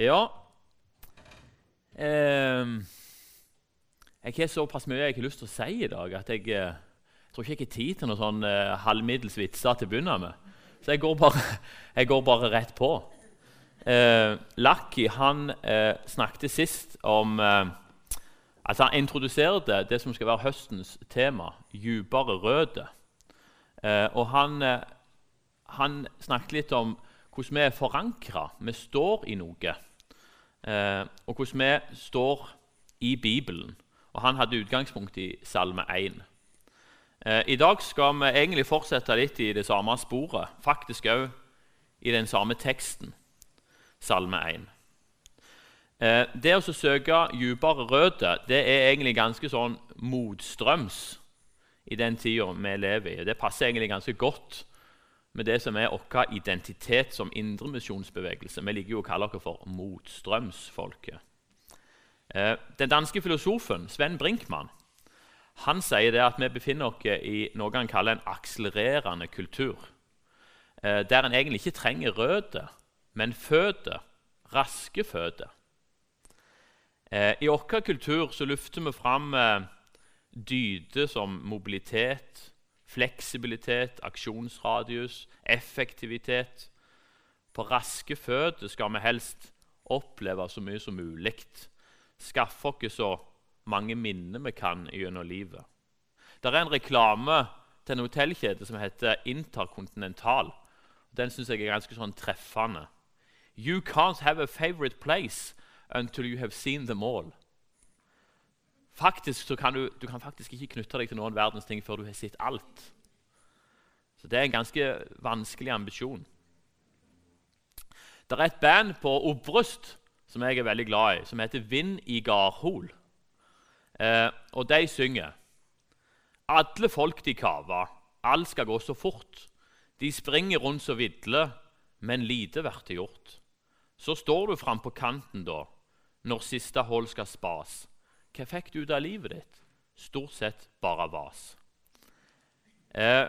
Ja eh, Jeg har såpass mye jeg har lyst til å si i dag at jeg, eh, jeg tror ikke jeg har tid til noen sånn eh, halvmiddels vitser til å begynne med. Så jeg går bare, jeg går bare rett på. Eh, Lucky han eh, snakket sist om eh, Altså Han introduserte det som skal være høstens tema, dypere røde. Eh, og han, eh, han snakket litt om hvordan vi er forankra. Vi står i noe. Eh, og hvordan vi står i Bibelen. Og han hadde utgangspunkt i Salme 1. Eh, I dag skal vi egentlig fortsette litt i det samme sporet, faktisk òg i den samme teksten, Salme 1. Eh, det å søke dypere røtter det er egentlig ganske sånn motstrøms i den tida vi lever i. Det passer egentlig ganske godt med det som er vår identitet som indremisjonsbevegelse. Vi liker jo å kalle oss for motstrømsfolket. Eh, den danske filosofen Sven Brinkmann han sier det at vi befinner oss i noe han kaller en akselererende kultur. Eh, der en egentlig ikke trenger røtter, men føtter. Raske føtter. Eh, I vår kultur så lufter vi fram dyder som mobilitet, fleksibilitet, aksjonsradius, effektivitet. På raske føtter skal vi helst oppleve så mye som mulig. Skaffe oss så mange minner vi kan gjennom livet. Det er en reklame til en hotellkjede som heter Intercontinental. Den syns jeg er ganske sånn treffende. You can't have a favorite place until you have seen them all. Faktisk så kan du, du kan faktisk ikke knytte deg til noen verdens ting før du har sett alt. Så Det er en ganske vanskelig ambisjon. Det er et band på Obrust som jeg er veldig glad i, som heter Vind i Garhol. Eh, og de synger Alle folk de kaver, alt skal gå så fort. De springer rundt så vidle, men lite blir gjort. Så står du fram på kanten da, når siste hull skal spas. Hva fikk du ut av livet ditt? Stort sett bare vas. Eh,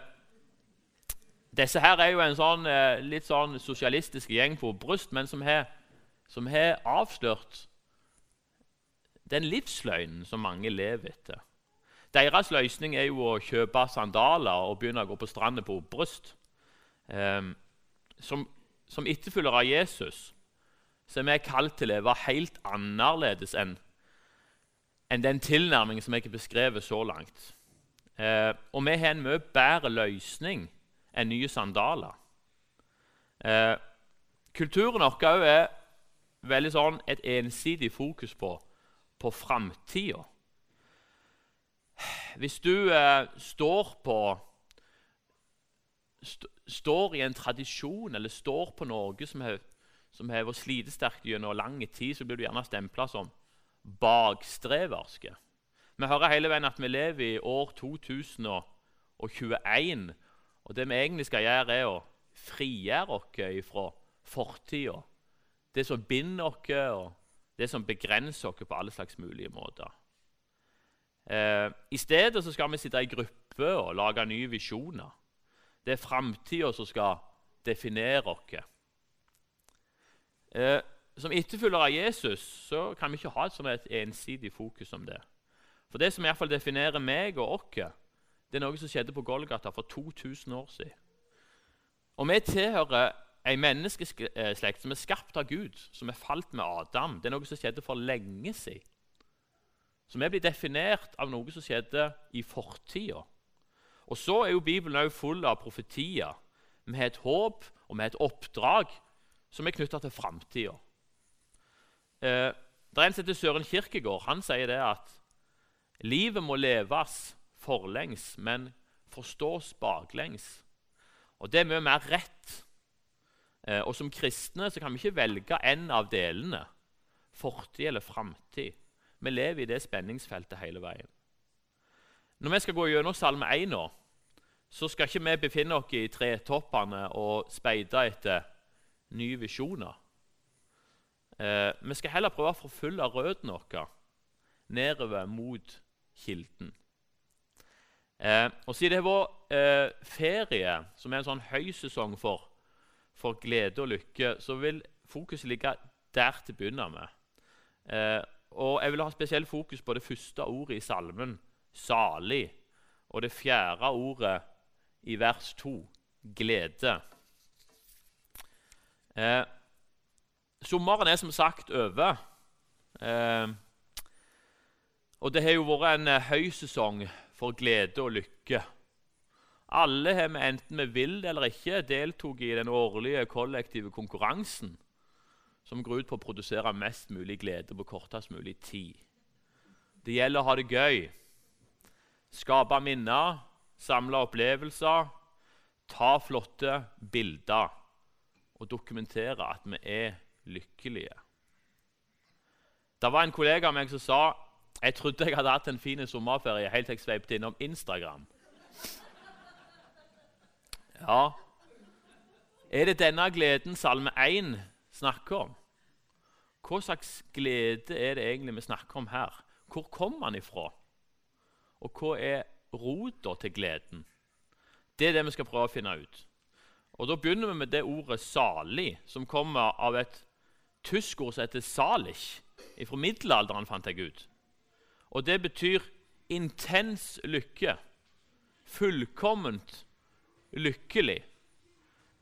disse her er jo en sånn, eh, litt sånn sosialistisk gjeng på bryst, men som har, som har avslørt den livsløgnen som mange lever etter. Deres løsning er jo å kjøpe sandaler og begynne å gå på stranda på bryst. Eh, som, som etterfølger av Jesus så er vi kalt til å leve helt annerledes enn enn den tilnærmingen som jeg har beskrevet så langt. Eh, og vi har en mye bedre løsning enn nye sandaler. Eh, kulturen vår er veldig sånn et ensidig fokus på, på framtida. Hvis du eh, står på st står i en tradisjon eller står på noe som har, vært slitesterkt gjennom lang tid, så blir du gjerne stempla som bakstreverske. Vi hører hele veien at vi lever i år 2021. Og det vi egentlig skal gjøre, er å frigjøre oss fra fortida. Det som binder oss, og det som begrenser oss på alle slags mulige måter. Eh, I stedet skal vi sitte i gruppe og lage nye visjoner. Det er framtida som skal definere oss. Eh, som etterfølger av Jesus så kan vi ikke ha et, sånn et ensidig fokus om det. For Det som i hvert fall definerer meg og oss, det er noe som skjedde på Golgata for 2000 år siden. Og vi tilhører en menneskeslekt som er skapt av Gud, som er falt med Adam. Det er noe som skjedde for lenge siden. Så vi blir definert av noe som skjedde i fortida. Og så er jo Bibelen også full av profetier. Vi har et håp og vi har et oppdrag som er knytta til framtida. Eh, det er en som heter Søren Kirkegård. Han sier det at livet må leves forlengs, men forstås baklengs. Og Det er mye mer rett. Eh, og Som kristne så kan vi ikke velge en av delene, fortid eller framtid. Vi lever i det spenningsfeltet hele veien. Når vi skal gå gjennom Salme 1 nå, så skal ikke vi befinne oss i tretoppene og speide etter nye visjoner. Eh, vi skal heller prøve å forfølge røttene våre nedover mot kilden. Eh, og Siden det har vært eh, ferie, som er en sånn høysesong for, for glede og lykke, så vil fokuset ligge der til å begynne med. Eh, og Jeg vil ha spesielt fokus på det første ordet i salmen, 'salig', og det fjerde ordet i vers 2, 'glede'. Eh, sommeren er som sagt over. Eh, og det har jo vært en eh, høysesong for glede og lykke. Alle har vi, enten vi vil eller ikke, deltok i den årlige kollektive konkurransen som går ut på å produsere mest mulig glede på kortest mulig tid. Det gjelder å ha det gøy, skape minner, samle opplevelser, ta flotte bilder og dokumentere at vi er lykkelige. Det var en kollega av meg som sa jeg trodde jeg hadde hatt en fin sommerferie helt til jeg sveipet innom Instagram. Ja, er det denne gleden Salme 1 snakker om? Hva slags glede er det egentlig vi snakker om her? Hvor kommer den ifra? Og hva er rota til gleden? Det er det vi skal prøve å finne ut. Og Da begynner vi med det ordet 'salig', som kommer av et tysk ord som heter 'salich'. Fra middelalderen, fant jeg ut. Og Det betyr intens lykke. Fullkomment lykkelig.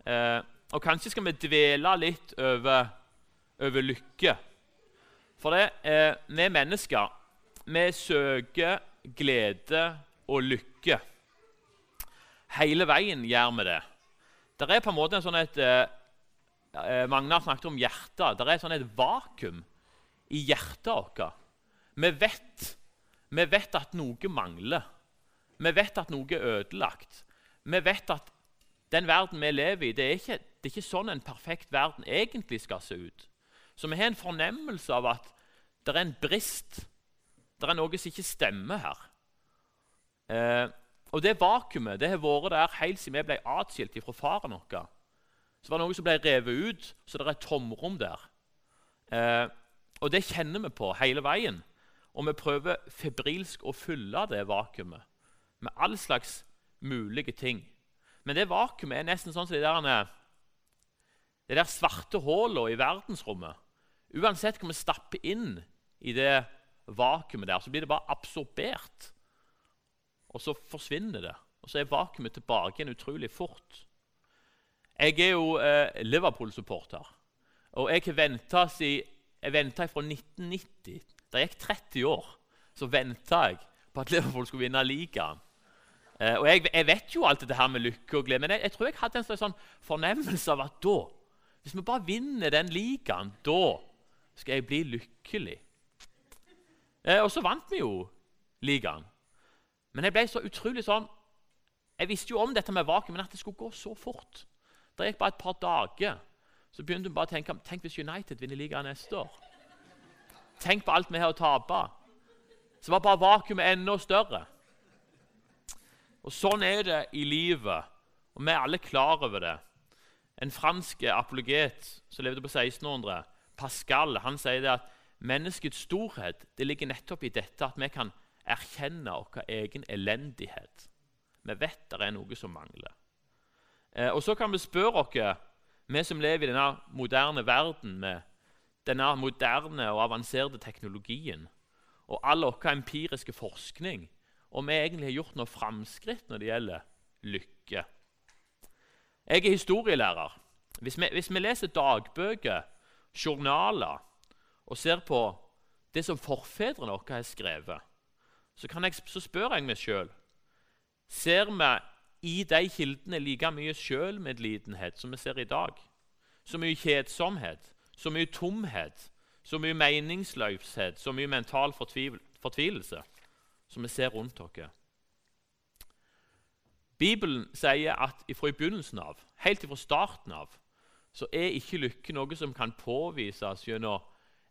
Eh, og Kanskje skal vi dvele litt over, over lykke. For det, eh, vi mennesker vi søker glede og lykke. Hele veien gjør vi det. Det er på en måte en sånn et eh, Magnar snakket om hjertet. Det er sånn et vakuum i hjertet vårt. Vi vet, vi vet at noe mangler. Vi vet at noe er ødelagt. Vi vet at den verden vi lever i, det er, ikke, det er ikke sånn en perfekt verden egentlig skal se ut. Så vi har en fornemmelse av at det er en brist. Det er noe som ikke stemmer her. Eh, og det vakuumet det har vært der helt siden vi ble atskilt fra faren vår. Så var det noe som ble revet ut, så det er et tomrom der. Eh, og det kjenner vi på hele veien. Og vi prøver febrilsk å fylle det vakuumet med all slags mulige ting. Men det vakuumet er nesten sånn som de der, de der svarte hullene i verdensrommet. Uansett hva vi stapper inn i det vakuumet der, så blir det bare absorbert. Og så forsvinner det. Og så er vakuumet tilbake igjen utrolig fort. Jeg er jo eh, Liverpool-supporter. Og jeg har venta fra 1990. Det gikk 30 år. Så venta jeg på at Liverpool skulle vinne ligaen. Eh, og jeg, jeg, vet jo alt dette her med lykke og glede, men jeg, jeg tror jeg hadde en slags sånn fornemmelse av at da, hvis vi bare vinner den ligaen, da skal jeg bli lykkelig. Eh, og så vant vi jo ligaen. Men jeg ble så utrolig sånn Jeg visste jo om dette med vakuum, men at det skulle gå så fort. Det gikk bare et par dager. Så begynte hun bare å tenke tenk hvis United vinner ligaen neste år. Tenk på alt vi har å tape. Så var bare vakuumet enda større. Og Sånn er det i livet, og vi er alle klar over det. En fransk apologet som levde på 1600, Pascal, han sier det at menneskets storhet det ligger nettopp i dette at vi kan erkjenne vår egen elendighet. Vi vet det er noe som mangler. Eh, og Så kan vi spørre oss, vi som lever i denne moderne verden med denne moderne og avanserte teknologien og all vår empiriske forskning om vi egentlig har gjort noe framskritt når det gjelder lykke. Jeg er historielærer. Hvis vi, hvis vi leser dagbøker, journaler og ser på det som forfedrene våre har skrevet, så, jeg, så spør jeg meg sjøl Ser vi i de kildene like mye sjølmedlidenhet som vi ser i dag? Så mye kjedsomhet, så mye tomhet, så mye meningsløshet, så mye mental fortvilelse? som vi ser rundt oss. Bibelen sier at fra begynnelsen av, helt fra starten av, så er ikke lykke noe som kan påvises gjennom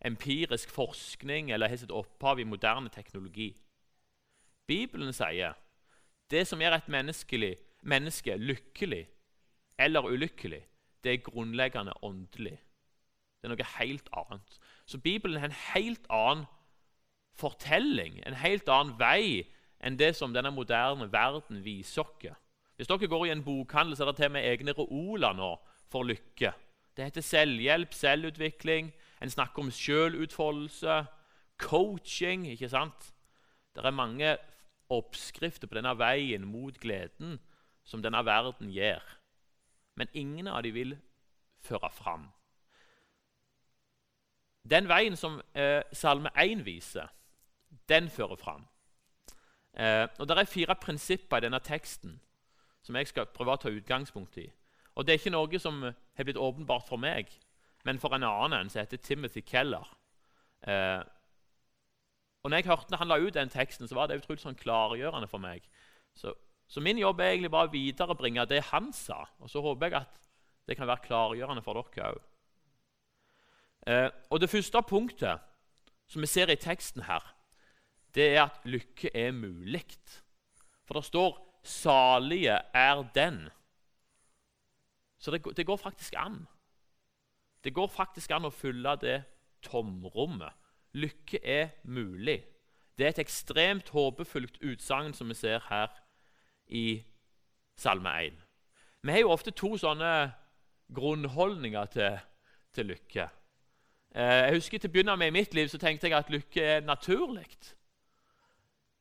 empirisk forskning eller har sitt opphav i moderne teknologi. Bibelen sier det som gjør et menneske lykkelig eller ulykkelig, det er grunnleggende åndelig. Det er noe helt annet. Så Bibelen har en helt annen fortelling, en helt annen vei enn det som denne moderne verden viser oss. Hvis dere går i en bokhandel, så er det til med egne reoler nå for lykke. Det heter selvhjelp, selvutvikling, En snakker om sjølutfoldelse, coaching. ikke sant? Det er mange oppskrifter på denne veien mot gleden som denne verden gir. Men ingen av dem vil føre fram. Den veien som eh, Salme 1 viser, den fører fram. Eh, og Det er fire prinsipper i denne teksten som jeg skal prøve å ta utgangspunkt i. Og Det er ikke noe som har blitt åpenbart for meg, men for en annen som heter Timothy Keller. Eh, og når jeg hørte han la ut den teksten, så var det utrolig sånn klargjørende for meg. Så, så, min jobb er egentlig bare å viderebringe det han sa, og så håper jeg at det kan være klargjørende for dere òg. Eh, og det første punktet som vi ser i teksten her, det er at lykke er mulig. For det står 'salige er den'. Så det, det, går faktisk an. Det går faktisk an å fylle det tomrommet. Lykke er mulig. Det er et ekstremt håpefullt utsagn som vi ser her i Salme 1. Vi har jo ofte to sånne grunnholdninger til, til lykke. Eh, jeg husker Til å begynne med i mitt liv så tenkte jeg at lykke er naturlig.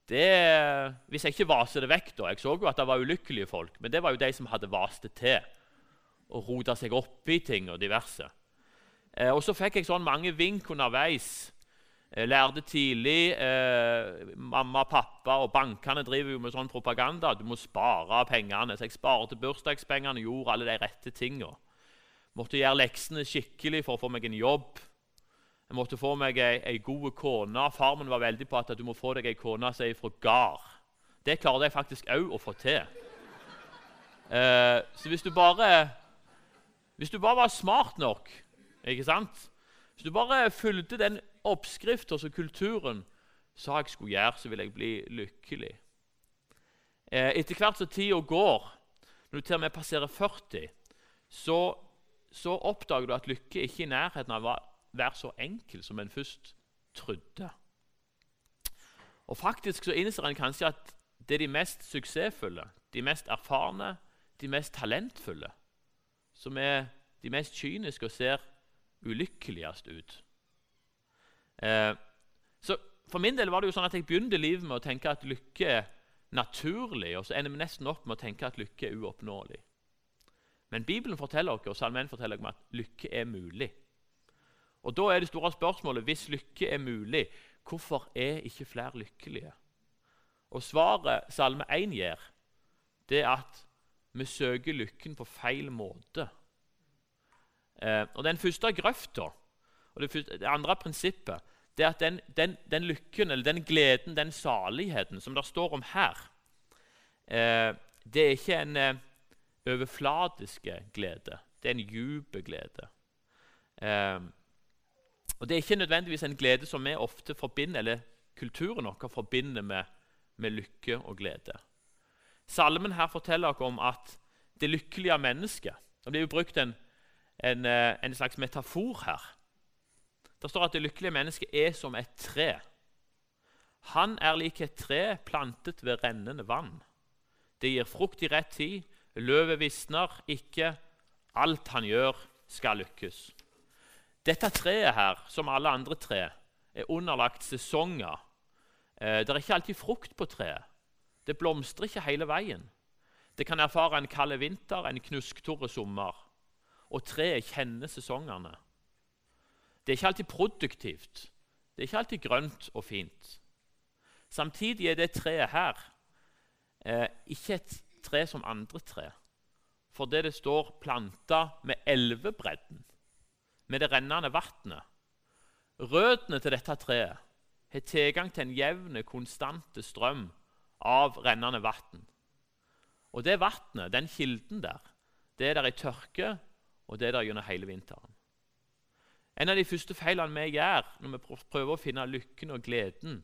Hvis jeg ikke vaser det vekk da, Jeg så jo at det var ulykkelige folk, men det var jo de som hadde vast det til og rota seg opp i ting og diverse. Eh, og så fikk jeg sånn mange vink underveis. Jeg lærte tidlig eh, Mamma pappa og bankene driver jo med sånn propaganda. Du må spare pengene. Så jeg sparte bursdagspengene, gjorde alle de rette tingene. Måtte gjøre leksene skikkelig for å få meg en jobb. Jeg måtte få meg ei, ei god kone. Far min var veldig på at du må få deg ei kone som er fra gard. Det klarte jeg faktisk òg å få til. Eh, så hvis du bare Hvis du bare var smart nok, ikke sant? Hvis du bare fulgte den oppskriften som kulturen sa jeg skulle gjøre, så ville jeg bli lykkelig. Eh, etter hvert som tida går, når du til og med passerer 40, så, så oppdager du at lykke ikke er i nærheten av å være så enkel som en først trodde. Og Faktisk så innser en kanskje at det er de mest suksessfulle, de mest erfarne, de mest talentfulle, som er de mest kyniske og ser ulykkeligst ut. Eh, så For min del var det jo sånn at jeg begynte livet med å tenke at lykke er naturlig, og så ender vi nesten opp med å tenke at lykke er uoppnåelig. Men Bibelen forteller oss, og Salmen forteller oss at lykke er mulig. Og Da er det store spørsmålet hvis lykke er mulig, hvorfor er ikke flere lykkelige? Og Svaret Salme 1 gir, det er at vi søker lykken på feil måte. Eh, og Den første grøfta og det, første, det, andre prinsippet det er at den, den, den, lykken, eller den gleden, den saligheten som det står om her, eh, det er ikke en eh, overfladiske glede. Det er en dyp glede. Eh, og Det er ikke nødvendigvis en glede som vi ofte forbinder, eller kulturen vår forbinder med, med, lykke og glede. Salmen her forteller oss om at det lykkelige mennesket Det blir jo brukt en, en, eh, en slags metafor her. Det står at det lykkelige mennesket er som et tre. Han er lik et tre plantet ved rennende vann. Det gir frukt i rett tid, løvet visner ikke. Alt han gjør, skal lykkes. Dette treet her, som alle andre tre, er underlagt sesonger. Eh, det er ikke alltid frukt på treet. Det blomstrer ikke hele veien. Det kan erfare en kald vinter, en knusktørr sommer. Og treet kjenner sesongene. Det er ikke alltid produktivt. Det er ikke alltid grønt og fint. Samtidig er det treet her eh, ikke et tre som andre tre, fordi det står planta med elvebredden med det rennende vannet. Røttene til dette treet har tilgang til en jevn, konstant strøm av rennende vann. Og det vannet, den kilden der, det er der i tørke, og det er der gjennom hele vinteren. En av de første feilene vi gjør når vi prøver å finne lykken og gleden,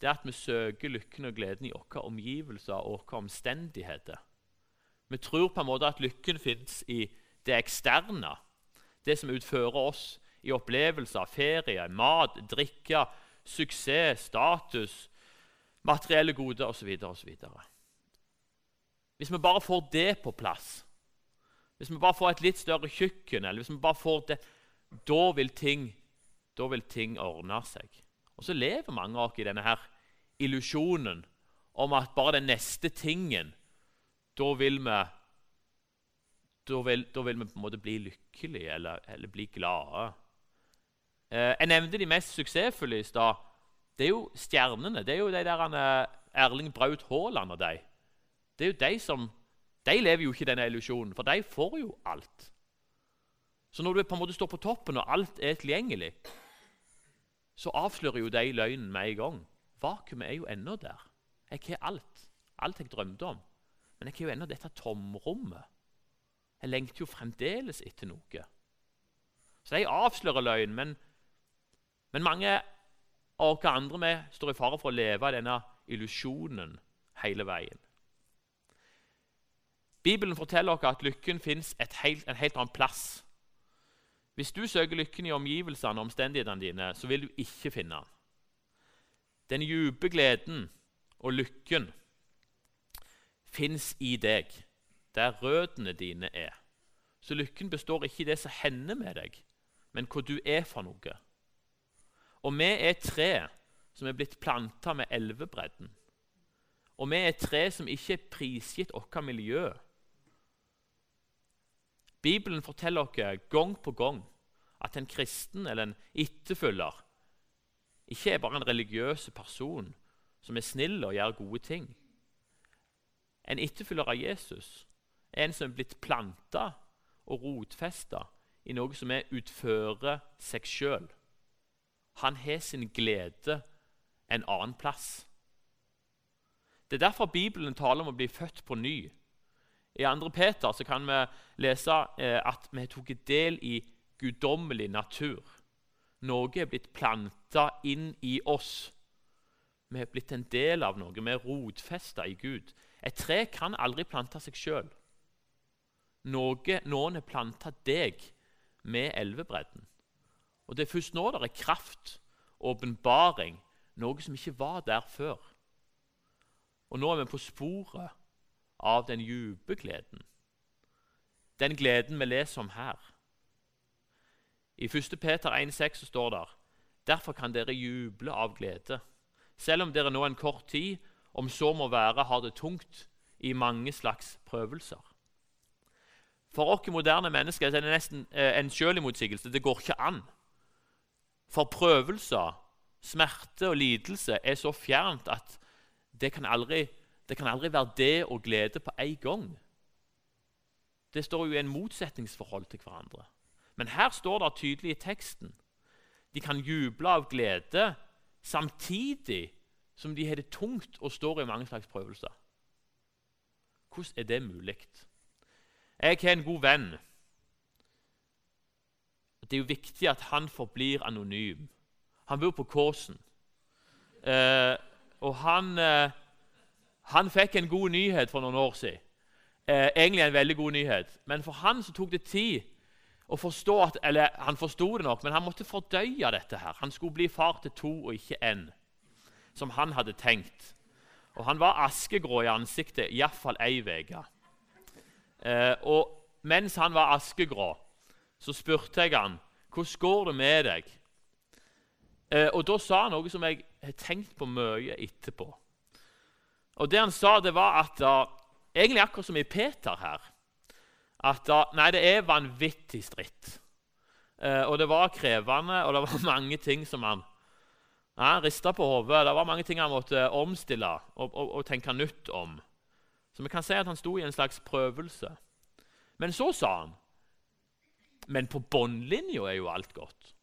det er at vi søker lykken og gleden i våre omgivelser og våre omstendigheter. Vi tror på en måte at lykken fins i det eksterne, det som utfører oss i opplevelser, ferie, mat, drikke, suksess, status, materielle goder osv. osv. Hvis vi bare får det på plass, hvis vi bare får et litt større kjøkken, eller hvis vi bare får det, da vil ting da vil ting ordne seg. Og så lever mange av oss i denne her illusjonen om at bare den neste tingen Da vil vi da vil, da vil, vi på en måte bli lykkelige eller, eller bli glade. Eh, jeg nevnte de mest suksessfulle i stad. Det er jo stjernene. Det er jo de der han, Erling Braut Haaland og de. Det er jo de som De lever jo ikke i denne illusjonen, for de får jo alt. Så når du på en måte står på toppen og alt er tilgjengelig, så avslører jo de løgnen med en gang. Vakuumet er jo ennå der. Jeg har alt. Alt jeg drømte om. Men jeg har jo ennå dette tomrommet. Jeg lengter jo fremdeles etter noe. Så de avslører løgn, men, men mange av oss andre vi står i fare for å leve denne illusjonen hele veien. Bibelen forteller oss at lykken fins en helt annen plass. Hvis du søker lykken i omgivelsene og omstendighetene dine, så vil du ikke finne den. Den dype gleden og lykken fins i deg, der røttene dine er. Så lykken består ikke i det som hender med deg, men hva du er for noe. Og vi er tre som er blitt planta med elvebredden. Og vi er tre som ikke er prisgitt vårt miljø. Bibelen forteller oss gang på gang at en kristen eller en etterfølger ikke er bare en religiøs person som er snill og gjør gode ting. En etterfølger av Jesus er en som er blitt planta og rotfesta i noe som er utfører seg sjøl. Han har sin glede en annen plass. Det er derfor Bibelen taler om å bli født på ny. I 2. Peter så kan vi lese eh, at vi tatt del i guddommelig natur. Noe er blitt planta inn i oss. Vi er blitt en del av noe. Vi er rotfesta i Gud. Et tre kan aldri plante seg sjøl. Noen har planta deg med elvebredden. Og Det er først nå det er kraft åpenbaring, noe som ikke var der før. Og nå er vi på sporet av den dype gleden. Den gleden vi leser om her. I 1. Peter 1,6 står det Derfor kan dere juble av glede, selv om dere nå en kort tid, om så må være, har det tungt i mange slags prøvelser. For oss moderne mennesker er det nesten eh, en sjølimotsigelse. Det går ikke an. For prøvelser, smerte og lidelse er så fjernt at det kan aldri, det kan aldri være det og glede på en gang. Det står jo i en motsetningsforhold til hverandre. Men her står det tydelig i teksten. De kan juble av glede samtidig som de har det tungt og står i mange slags prøvelser. Hvordan er det mulig? Jeg har en god venn. Det er jo viktig at han forblir anonym. Han bor på Kåsen. Eh, og han, eh, han, fikk en god nyhet for noen år siden. Eh, egentlig en veldig god nyhet. Men for han så tok det tid å forstå at, eller Han forsto det nok, men han måtte fordøye dette. her. Han skulle bli far til to og ikke én, som han hadde tenkt. Og Han var askegrå i ansiktet iallfall ei uke. Eh, og mens han var askegrå, så spurte jeg han hvordan går det med deg. Eh, og Da sa han noe som jeg har tenkt på mye etterpå. Og Det han sa, det var at uh, egentlig akkurat som i Peter her at da, nei, det er vanvittig stritt. Eh, og det var krevende, og det var mange ting som han ja, rista på hodet. Det var mange ting han måtte omstille og, og, og, tenke nytt om. Så vi kan si at han sto i en slags prøvelse. Men så sa han Men på båndlinja er jo alt godt.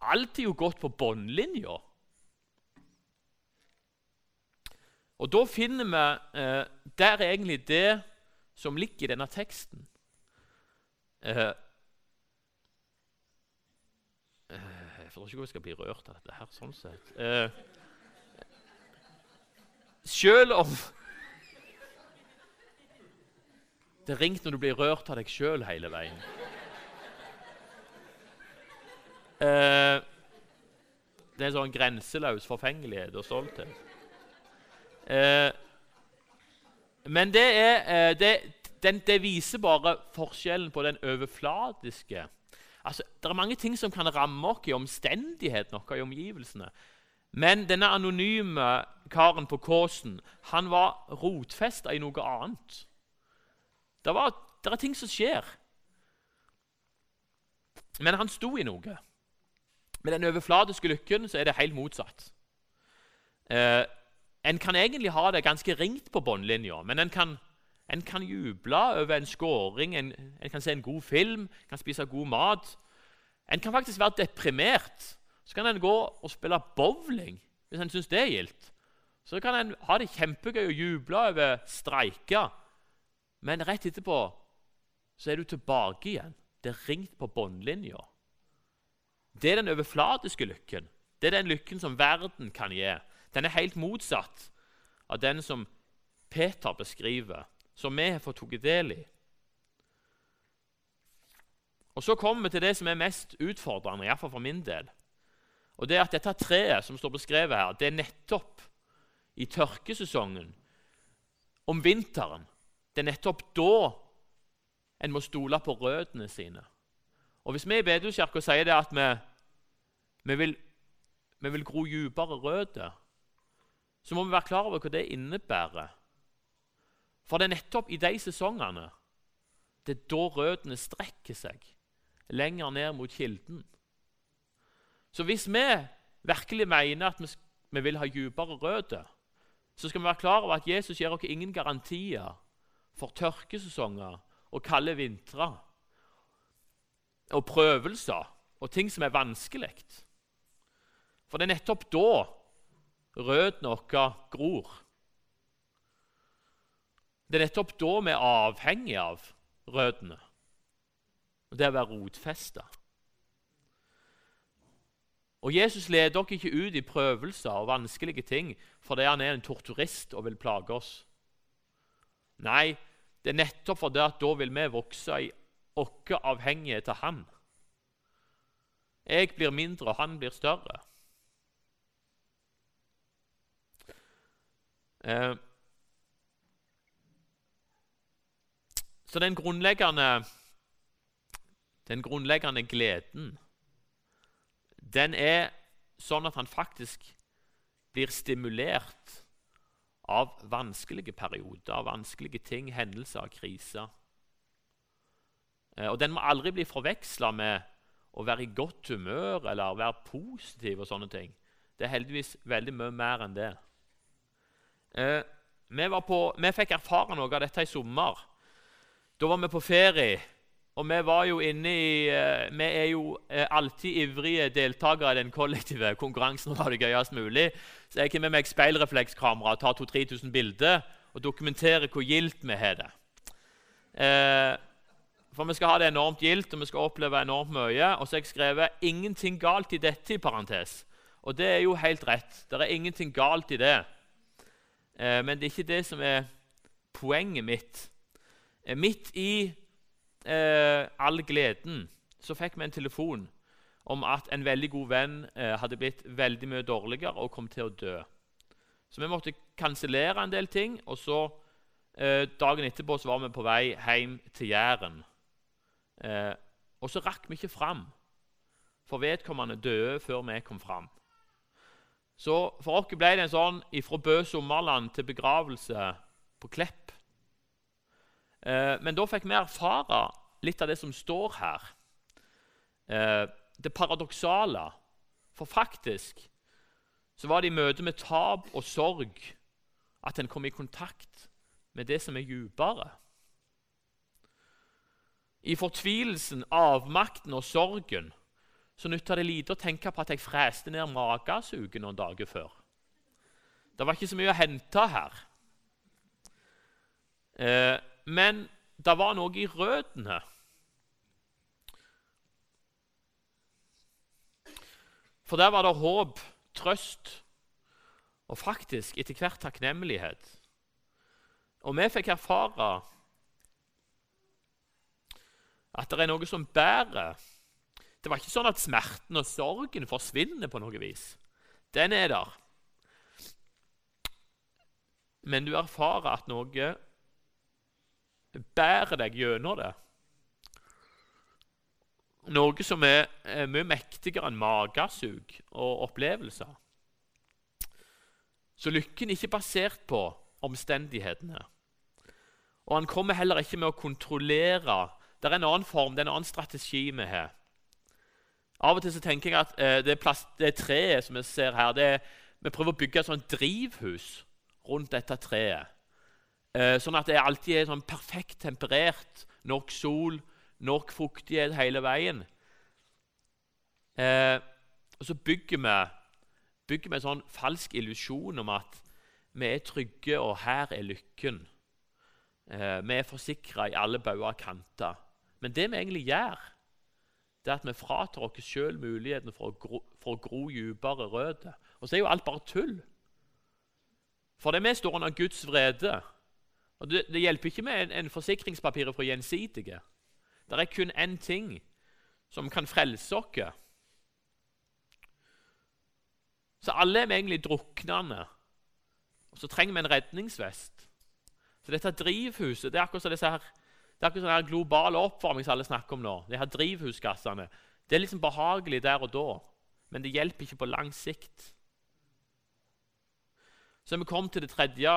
Alt er jo godt på båndlinja. Og da finner vi eh, Der er egentlig det som ligger i denne teksten. Eh, jeg tror ikke vi skal bli rørt av dette her. sånn sett. Eh, selv om Det er ringt når du blir rørt av deg sjøl hele veien. Eh, det er en sånn grenseløs forfengelighet og stolthet. Uh, men det, er, det, den, det, viser bare forskjellen på den overfladiske Altså, det er mange ting som kan ramme oss i omstendighetene våre, i omgivelsene. Men denne anonyme karen på Kåsen han var rotfesta i noe annet. Det, var, det er ting som skjer. Men han sto i noe. Med den overflatiske lykken så er det helt motsatt. Eh, en kan egentlig ha det ganske ringt på bunnlinja, men en kan, en kan, juble over en skåring, en, en, kan se en god film, kan spise god mat. En kan faktisk være deprimert. Så kan en gå og spille bowling hvis en syns det er gildt. Så kan en ha det kjempegøy og juble over streiker. Men rett etterpå så er du tilbake igjen. Det er ringt på bunnlinja. Det er den overflatiske lykken. Det er den lykken som verden kan gi. Den er helt motsatt av den som Peter beskriver, som vi har fått tatt del i. Og Så kommer vi til det som er mest utfordrende, iallfall for min del. Og det er at Dette treet som står beskrevet her, det er nettopp i tørkesesongen, om vinteren. Det er nettopp da en må stole på røttene sine. Og Hvis vi i Bedehuskirka sier det at vi, vi, vil, vi vil gro dypere røtter, så må vi være klar over hva det innebærer. For det er nettopp i de sesongene det er da røttene strekker seg lenger ned mot kilden. Så hvis vi virkelig mener at vi, vi vil ha dypere røtter, så skal vi være klar over at Jesus gir oss ingen garantier for tørkesesonger og kalde vintre og prøvelser og ting som er vanskelig. For det er nettopp da røttene våre gror. Det er nettopp da vi er avhengig av røttene. Det å være rotfesta. Og Jesus leder dere ikke ut i prøvelser og vanskelige ting fordi han er en torturist og vil plage oss. Nei, det er nettopp fordi at da vil vi vokse i vår avhengighet av ham. Jeg blir mindre, og han blir større. Så den grunnleggende, den grunnleggende gleden, den er sånn at han faktisk blir stimulert av vanskelige perioder, av vanskelige ting, hendelser, kriser. Eh, og den må aldri bli forveksla med å være i godt humør eller være positiv og sånne ting. Det er heldigvis veldig mye mer enn det. Eh, vi, på, vi, fikk erfare noe av dette i sommer. Da var vi på ferie. Og vi var jo inne i eh, Vi er jo eh, alltid ivrige deltakere i den kollektive konkurransen. om det gøyest mulig. Så jeg har med meg speilreflekskamera og tar 2000-3000 bilder og dokumenterer hvor gildt vi har det. Eh, for vi skal ha det enormt gildt, og vi skal oppleve enormt mye. Og så har jeg skrevet 'ingenting galt i dette' i parentes. Og det er jo helt rett. Det er ingenting galt i det. Eh, men det er ikke det som er poenget mitt. Eh, midt i eh, all gleden så fikk vi en telefon om at en veldig god venn eh, hadde blitt veldig mye dårligere og kom til å dø. Så vi måtte kansellere en del ting. og så eh, Dagen etterpå så var vi på vei hjem til Jæren. Og så rakk vi ikke fram, for vedkommende døde før vi kom fram. Så for oss ble det en sånn fra Bø sommerland til begravelse på Klepp. Eh, men da fikk vi erfare litt av det som står her. Eh, det paradoksale. For faktisk så var det i møte med tap og sorg at en kom i kontakt med det som er dypere. I fortvilelsen, avmakten og sorgen så nytta det lite å tenke på at jeg freste ned magesuget noen dager før. Det var ikke så mye å hente her. Eh, men det var noe i røttene. For der var det håp, trøst og faktisk etter hvert takknemlighet. Og vi fikk erfare at det er noe som bærer. Det var ikke sånn at smerten og sorgen forsvinner på noe vis. Den er der. Men du erfarer at noe bærer deg gjennom det. noe som er, mye mektigere enn magesug og opplevelser. Så lykken er ikke basert på omstendighetene. Og han kommer heller ikke med å kontrollere. Det er en annen form, det er en annen strategi vi har. Av og til så tenker jeg at eh, det, plass, det treet som vi ser her, det, vi prøver å bygge et sånt drivhus rundt dette treet. Eh, sånn at det alltid er sånn perfekt temperert, nok sol, nok fuktighet hele veien. Eh, og så bygger vi, bygger vi en sånn falsk illusjon om at vi er trygge, og her er lykken. Eh, vi er forsikra i alle bauger og kanter. Men det vi egentlig gjør, det er at vi fratar oss sjøl muligheten for å, gro, for å dypere røtter. Og så er jo alt bare tull. For det vi står under Guds vrede. Og Det, det hjelper ikke med en, en forsikringspapir fra Gjensidige. Det er kun én ting som kan frelse oss. Så alle er vi egentlig druknende. Og så trenger vi en redningsvest. Så dette drivhuset det er akkurat som disse her, det er akkurat sånn global oppvarming som alle snakker om nå. De her drivhusgassene. Det er liksom behagelig der og da, men det hjelper ikke på lang sikt. Så vi kom til det tredje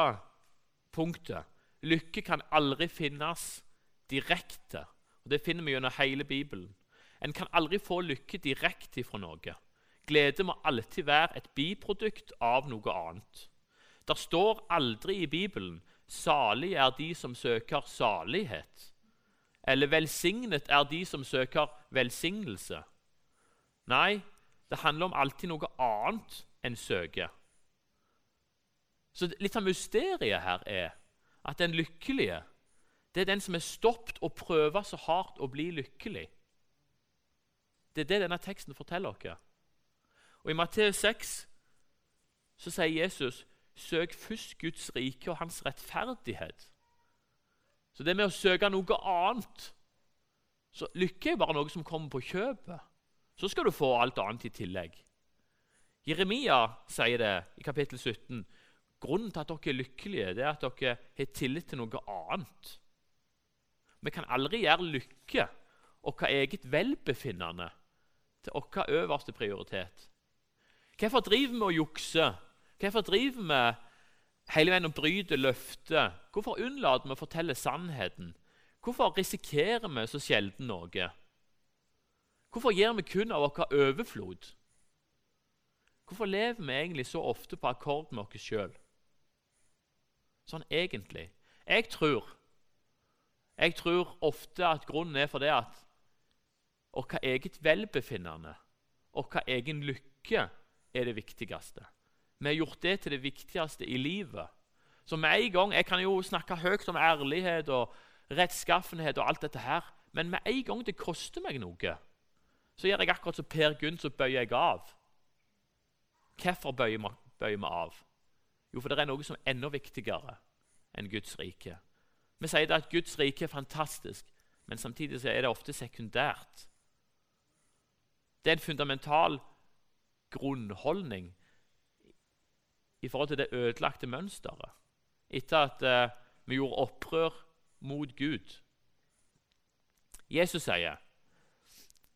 punktet. Lykke kan aldri finnes direkte. Og Det finner vi gjennom hele Bibelen. En kan aldri få lykke direkte fra noe. Glede må alltid være et biprodukt av noe annet. Det står aldri i Bibelen 'salig er de som søker salighet', eller 'velsignet er de som søker velsignelse'. Nei, det handler om alltid noe annet enn søker. Så Litt av mysteriet her er at den lykkelige det er den som er stoppet og prøver så hardt å bli lykkelig. Det er det denne teksten forteller oss. Og I Matteus 6 så sier Jesus søk først Guds rike og hans rettferdighet. Så det med å søke noe annet så Lykke er bare noe som kommer på kjøpet. Så skal du få alt annet i tillegg. Jeremia sier det i kapittel 17. Grunnen til at dere er lykkelige, det er at dere har tillit til noe annet. Vi kan aldri gjøre lykke og hva eget velbefinnende til vår øverste prioritet. Hvorfor driver vi og jukser? Hvorfor driver vi hele veien og bryter løftet? Hvorfor unnlater vi å fortelle sannheten? Hvorfor risikerer vi så sjelden noe? Hvorfor gir vi kun av vår overflod? Hvorfor lever vi egentlig så ofte på akkord med oss sjøl? Sånn egentlig. Jeg tror, jeg tror ofte at grunnen er for det at vårt eget velbefinnende, vår egen lykke, er det viktigste. Vi har gjort det til det viktigste i livet. Så med en gang, Jeg kan jo snakke høyt om ærlighet og rettskaffenhet, og alt dette her, men med en gang det koster meg noe, så gjør jeg akkurat som Per Gunn, så bøyer jeg av. Hvorfor bøyer vi av? Jo, for det er noe som er enda viktigere enn Guds rike. Vi sier at Guds rike er fantastisk, men samtidig er det ofte sekundært. Det er en fundamental grunnholdning i forhold til det ødelagte mønsteret etter at uh, vi gjorde opprør mot Gud. Jesus sier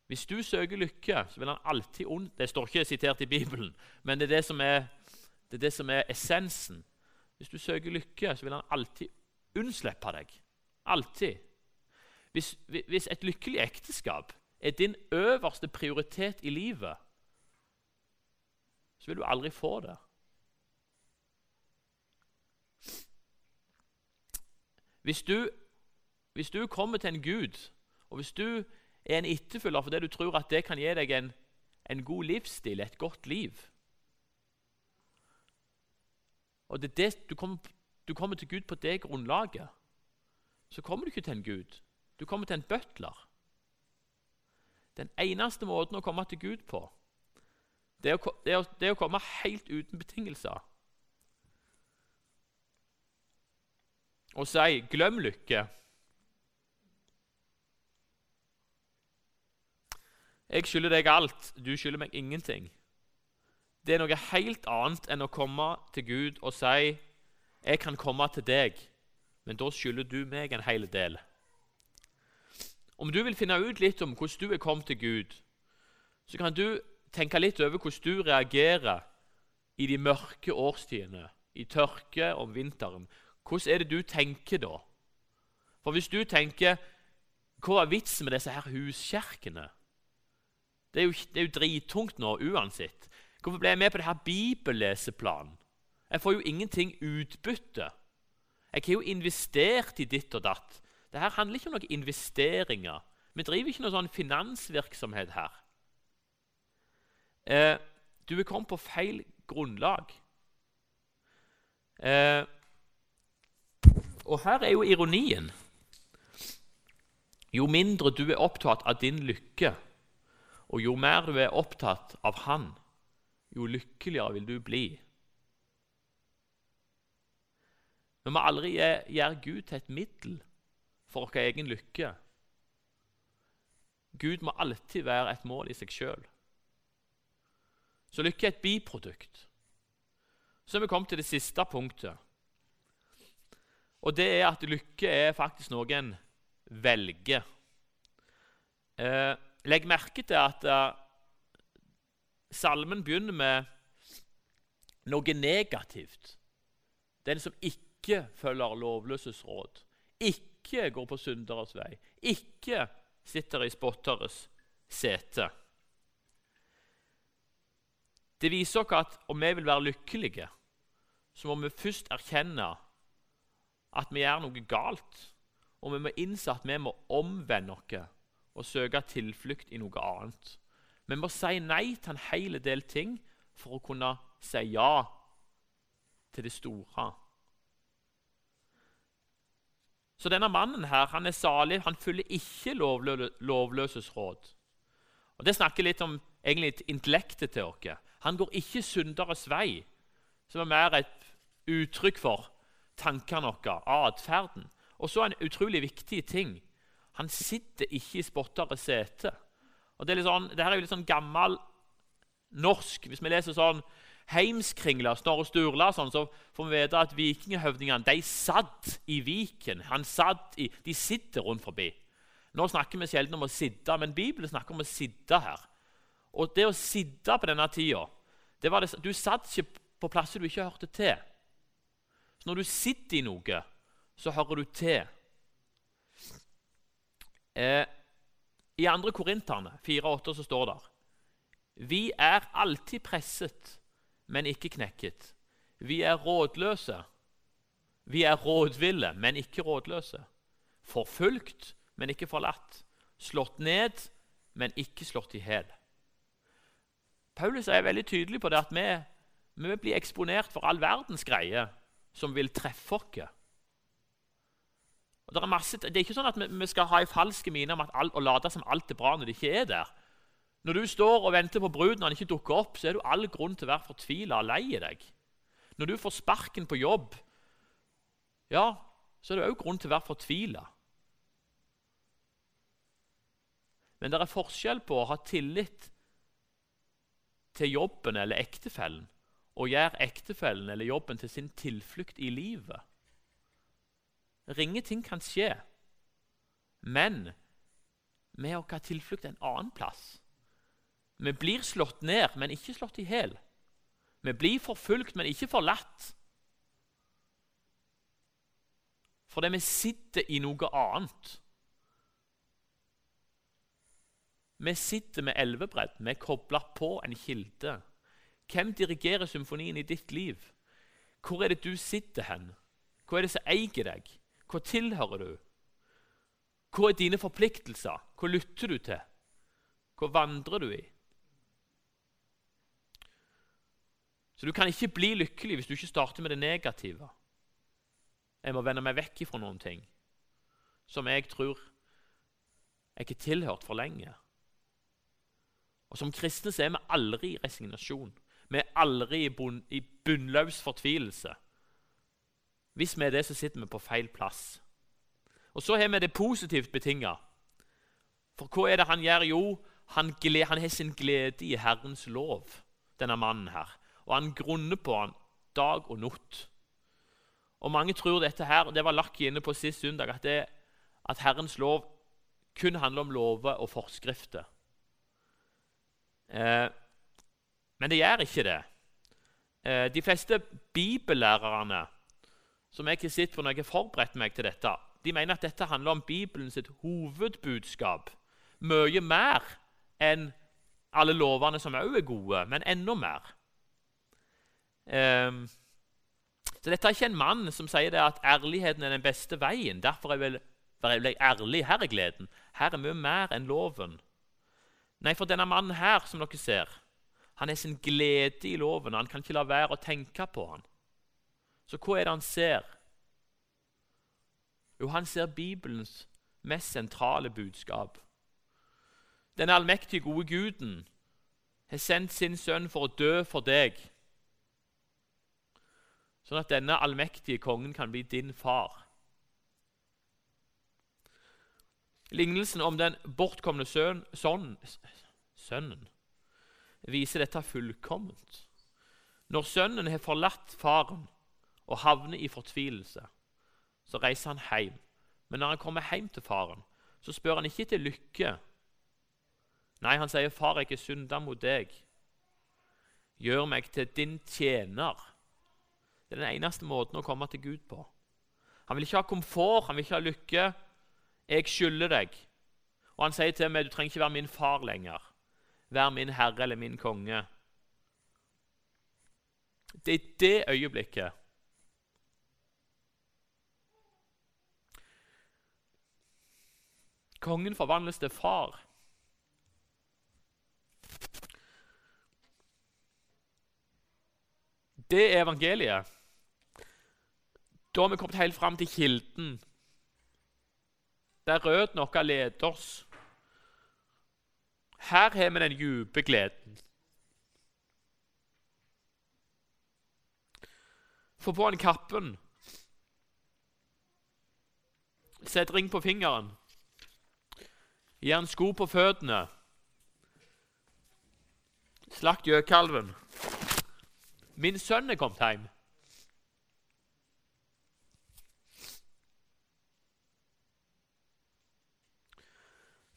hvis du søker lykke, så vil han alltid ond... Det står ikke sitert i Bibelen, men det er det som er, det er, det som er essensen. Hvis du søker lykke, så vil han alltid unnslippe deg. Alltid. Hvis, hvis et lykkelig ekteskap er din øverste prioritet i livet, så vil du aldri få det. Hvis du, hvis du kommer til en Gud, og hvis du er en etterfølger fordi du tror at det kan gi deg en, en god livsstil, et godt liv Og det det, du, kommer, du kommer til Gud på det grunnlaget. Så kommer du ikke til en Gud. Du kommer til en butler. Den eneste måten å komme til Gud på, det er å, det er det er å komme helt uten betingelser. Og si 'glem lykke'. Jeg skylder deg alt, du skylder meg ingenting. Det er noe helt annet enn å komme til Gud og si 'Jeg kan komme til deg', men da skylder du meg en hel del. Om du vil finne ut litt om hvordan du er kommet til Gud, så kan du tenke litt over hvordan du reagerer i de mørke årstidene, i tørke om vinteren. Hvordan er det du tenker da? For hvis du tenker Hva er vitsen med disse her huskjerkene? Det er, jo, det er jo drittungt nå uansett. Hvorfor ble jeg med på det her bibelleseplanen? Jeg får jo ingenting utbytte. Jeg har jo investert i ditt og datt. Dette handler ikke om noen investeringer. Vi driver ikke noe sånn finansvirksomhet her. Eh, du er kommet på feil grunnlag. Eh, og her er jo ironien. Jo mindre du er opptatt av din lykke, og jo mer du er opptatt av Han, jo lykkeligere vil du bli. Vi må aldri gjøre Gud til et middel for vår egen lykke. Gud må alltid være et mål i seg sjøl. Så lykke er et biprodukt. Så er vi kommet til det siste punktet. Og det er at lykke er faktisk noe en velger. Eh, legg merke til at eh, salmen begynner med noe negativt. Den som ikke følger lovløses råd, ikke går på synderes vei, ikke sitter i spotteres sete. Det viser oss at om vi vil være lykkelige, så må vi først erkjenne at vi gjør noe galt. Og vi må innse at vi må omvende oss og søke tilflukt i noe annet. Vi må si nei til en hel del ting for å kunne si ja til det store. Så denne mannen her, han er salig. Han følger ikke lovløses råd. Og Det snakker litt om egentlig intellektet til oss. Han går ikke synderes vei, som er mer et uttrykk for tankene våre, atferden. Og så en utrolig viktig ting. Han sitter ikke i spottere sete. Og det er litt sånn, det her er jo litt sånn gammel norsk. Hvis vi leser sånn Heimskringla, Snorre Sturla, sånn, så får vi vite at vikinghøvdingene de satt i Viken. Han satt i, de sitter rundt forbi. Nå snakker vi sjelden om å sitte, men Bibelen snakker om å sitte her. Og det å sitte på denne tida Du satt ikke på plasser du ikke hørte til. Når du sitter i noe, så hører du til. Eh, I 2. Korinterne 4,8 så står det Vi er alltid presset, men ikke knekket. Vi er rådløse. Vi er rådville, men ikke rådløse. Forfulgt, men ikke forlatt. Slått ned, men ikke slått i hjel. Paulus er veldig tydelig på det at vi, vi blir eksponert for all verdens greier som vil treffe oss. Det, er masse, det er ikke sånn at vi, vi skal ha en falsk mine om at alt, og late som alt er bra når det ikke er der. Når du står og venter på bruden og han ikke dukker opp, så er du all grunn til å være fortvila og lei deg. Når du får sparken på jobb, ja, så er det òg grunn til å være fortvila. Men det er forskjell på å ha tillit til jobben eller ektefellen og gjøre ektefellen eller jobben til sin tilflukt i livet. Ringe ting kan skje, men vi har ikke tilflukt en annen plass. Vi blir slått ned, men ikke slått i hjel. Vi blir forfulgt, men ikke forlatt. Fordi vi sitter i noe annet. Vi sitter med elvebredd. Vi er kobla på en kilde. Hvem dirigerer symfonien i ditt liv? Hvor er det du sitter hen? Hva er det som eier deg? Hva tilhører du? Hva er dine forpliktelser? Hva lytter du til? Hva vandrer du i? Så Du kan ikke bli lykkelig hvis du ikke starter med det negative. Jeg må vende meg vekk fra noen ting som jeg tror jeg ikke tilhørt for lenge. Og Som kristne så er vi aldri i resignasjon. Vi er aldri i, bunn, i bunnløs fortvilelse. Hvis vi er det, så sitter vi på feil plass. Og Så har vi det positivt betinga. For hva er det han gjør? Jo, han, gled, han har sin glede i Herrens lov, denne mannen her. Og han grunner på han dag og natt. Og Mange tror dette her, det var Lakki inne på sist søndag, at, at Herrens lov kun handler om lover og forskrifter. Eh, men det gjør ikke det. Eh, de fleste bibellærerne som jeg ikke sitter for når jeg har forberedt meg til dette, de mener at dette handler om Bibelens hovedbudskap. Mye mer enn alle lovene som òg er gode, men enda mer. Um, så dette er ikke en mann som sier at ærligheten er den beste veien. Derfor er jeg ærlig. Her er gleden. Her er mye mer enn loven. Nei, for denne mannen her, som dere ser, han er sin glede i loven. Han kan ikke la være å tenke på han. Så hva er det han ser? Jo, han ser Bibelens mest sentrale budskap. Den allmektige, gode Guden har sendt sin sønn for å dø for deg, sånn at denne allmektige kongen kan bli din far. Lignelsen om den bortkomne søn, sønn, sønnen viser dette fullkomment. Når sønnen har forlatt faren og havner i fortvilelse, så reiser han hjem. Men når han kommer hjem til faren, så spør han ikke til lykke. Nei, han sier, 'Far, jeg er synda mot deg. Gjør meg til din tjener.' Det er den eneste måten å komme til Gud på. Han vil ikke ha komfort, han vil ikke ha lykke. 'Jeg skylder deg.' Og han sier til meg, 'Du trenger ikke være min far lenger. Vær min herre eller min konge.' Det er det øyeblikket Kongen forvandles til far. Det er evangeliet. Da har vi kommet helt fram til kilden der røttene våre leder oss. Her har vi den dype gleden. Få på han kappen. Sett ring på fingeren. Gi han sko på føttene. Slakt gjøkalven. Min sønn er kommet hjem.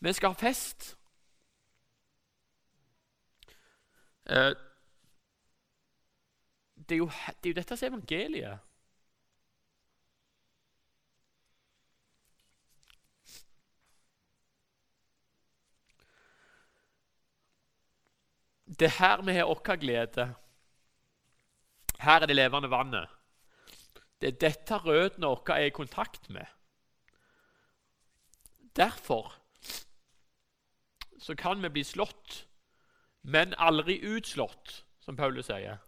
Vi skal ha fest. Eh, det er jo, det er jo dette som er evangeliet. Det er her vi har vår glede. Her er det levende vannet. Det er dette røttene våre er i kontakt med. Derfor så kan vi bli slått, men aldri utslått, som Paulus sier.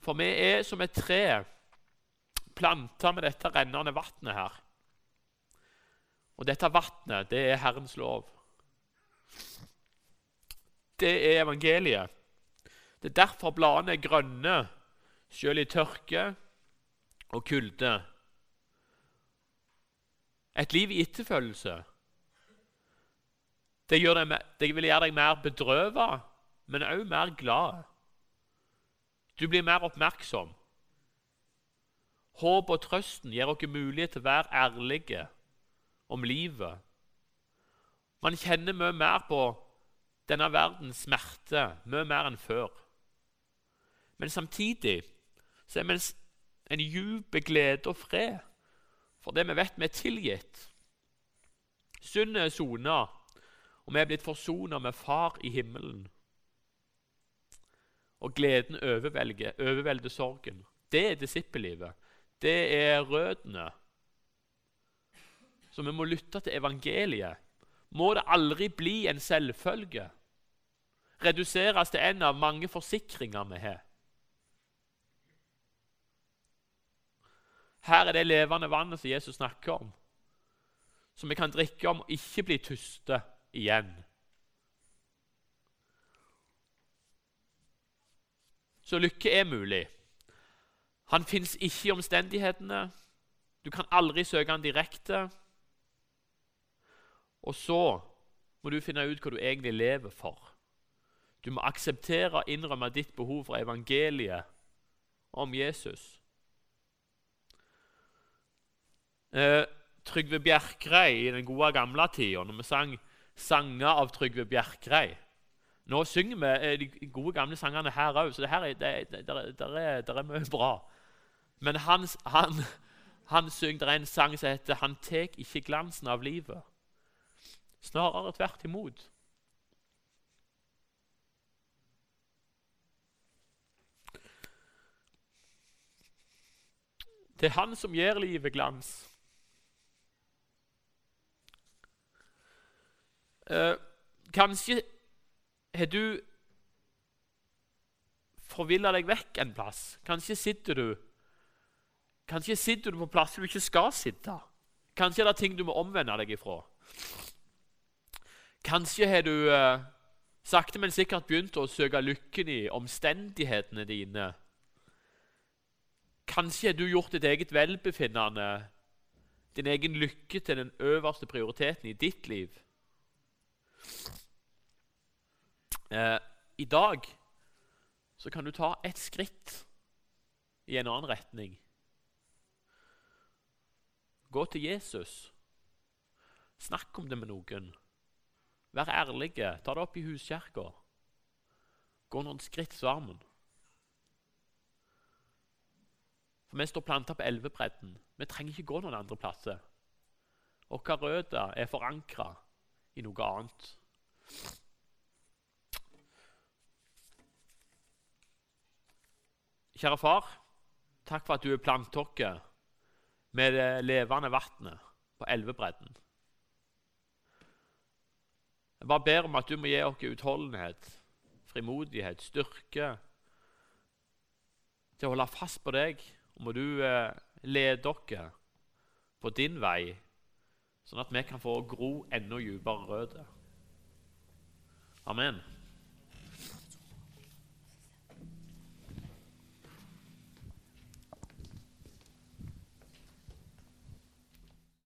For vi er som et tre planta med dette rennende vannet her. Og dette vannet, det er Herrens lov. Det er evangeliet. Det er derfor bladene er grønne, selv i tørke og kulde. Et liv i etterfølgelse det, deg, det vil gjøre deg mer bedrøvet, men òg mer glad. Du blir mer oppmerksom. Håp og trøsten gir oss mulighet til å være ærlige om livet. Man kjenner mye mer på denne verdens smerte, mye mer enn før. Men samtidig så er vi en djup glede og fred for det vi vet vi er tilgitt. Syndet er sona, og vi er blitt forsona med Far i himmelen. Og gleden overvelder sorgen. Det er disippellivet. Det er røttene. Så vi må lytte til evangeliet. Må det aldri bli en selvfølge. Reduseres til en av mange forsikringer vi har. Her er det levende vannet som Jesus snakker om, som vi kan drikke om og ikke bli tyste igjen. Så lykke er mulig. Han fins ikke i omstendighetene. Du kan aldri søke han direkte. Og så må du finne ut hva du egentlig lever for. Du må akseptere og innrømme ditt behov for evangeliet om Jesus. Eh, Trygve Bjerkreim i den gode gamle tida, når vi sang sanger av Trygve Bjerkreim. Nå synger vi eh, de gode, gamle sangene her òg, så det her er, det, det, det, er, det er mye bra. Men han, han, han synger, er en sang som heter 'Han tek ikke glansen av livet'. Snarere tvert imot. Det er han som gir livet glans. Eh, kanskje har du forvilla deg vekk en plass. Kanskje sitter du Kanskje sitter du på plasser du ikke skal sitte. Kanskje er det ting du må omvende deg ifra. Kanskje har du eh, sakte, men sikkert begynt å søke lykken i omstendighetene dine. Kanskje har du gjort ditt eget velbefinnende, din egen lykke, til den øverste prioriteten i ditt liv. Eh, I dag så kan du ta et skritt i en annen retning. Gå til Jesus. Snakk om det med noen. Vær ærlige. Ta det opp i huskirka. Gå noen skritt sammen. For Vi står planta på elvebredden. Vi trenger ikke gå noen andre plasser. Våre røtter er forankra i noe annet. Kjære far, takk for at du er plantet med det levende vannet på elvebredden. Jeg bare ber om at du må gi oss utholdenhet, frimodighet, styrke til å holde fast på deg. Og må du eh, lede oss på din vei, sånn at vi kan få gro enda dypere røtter. Amen.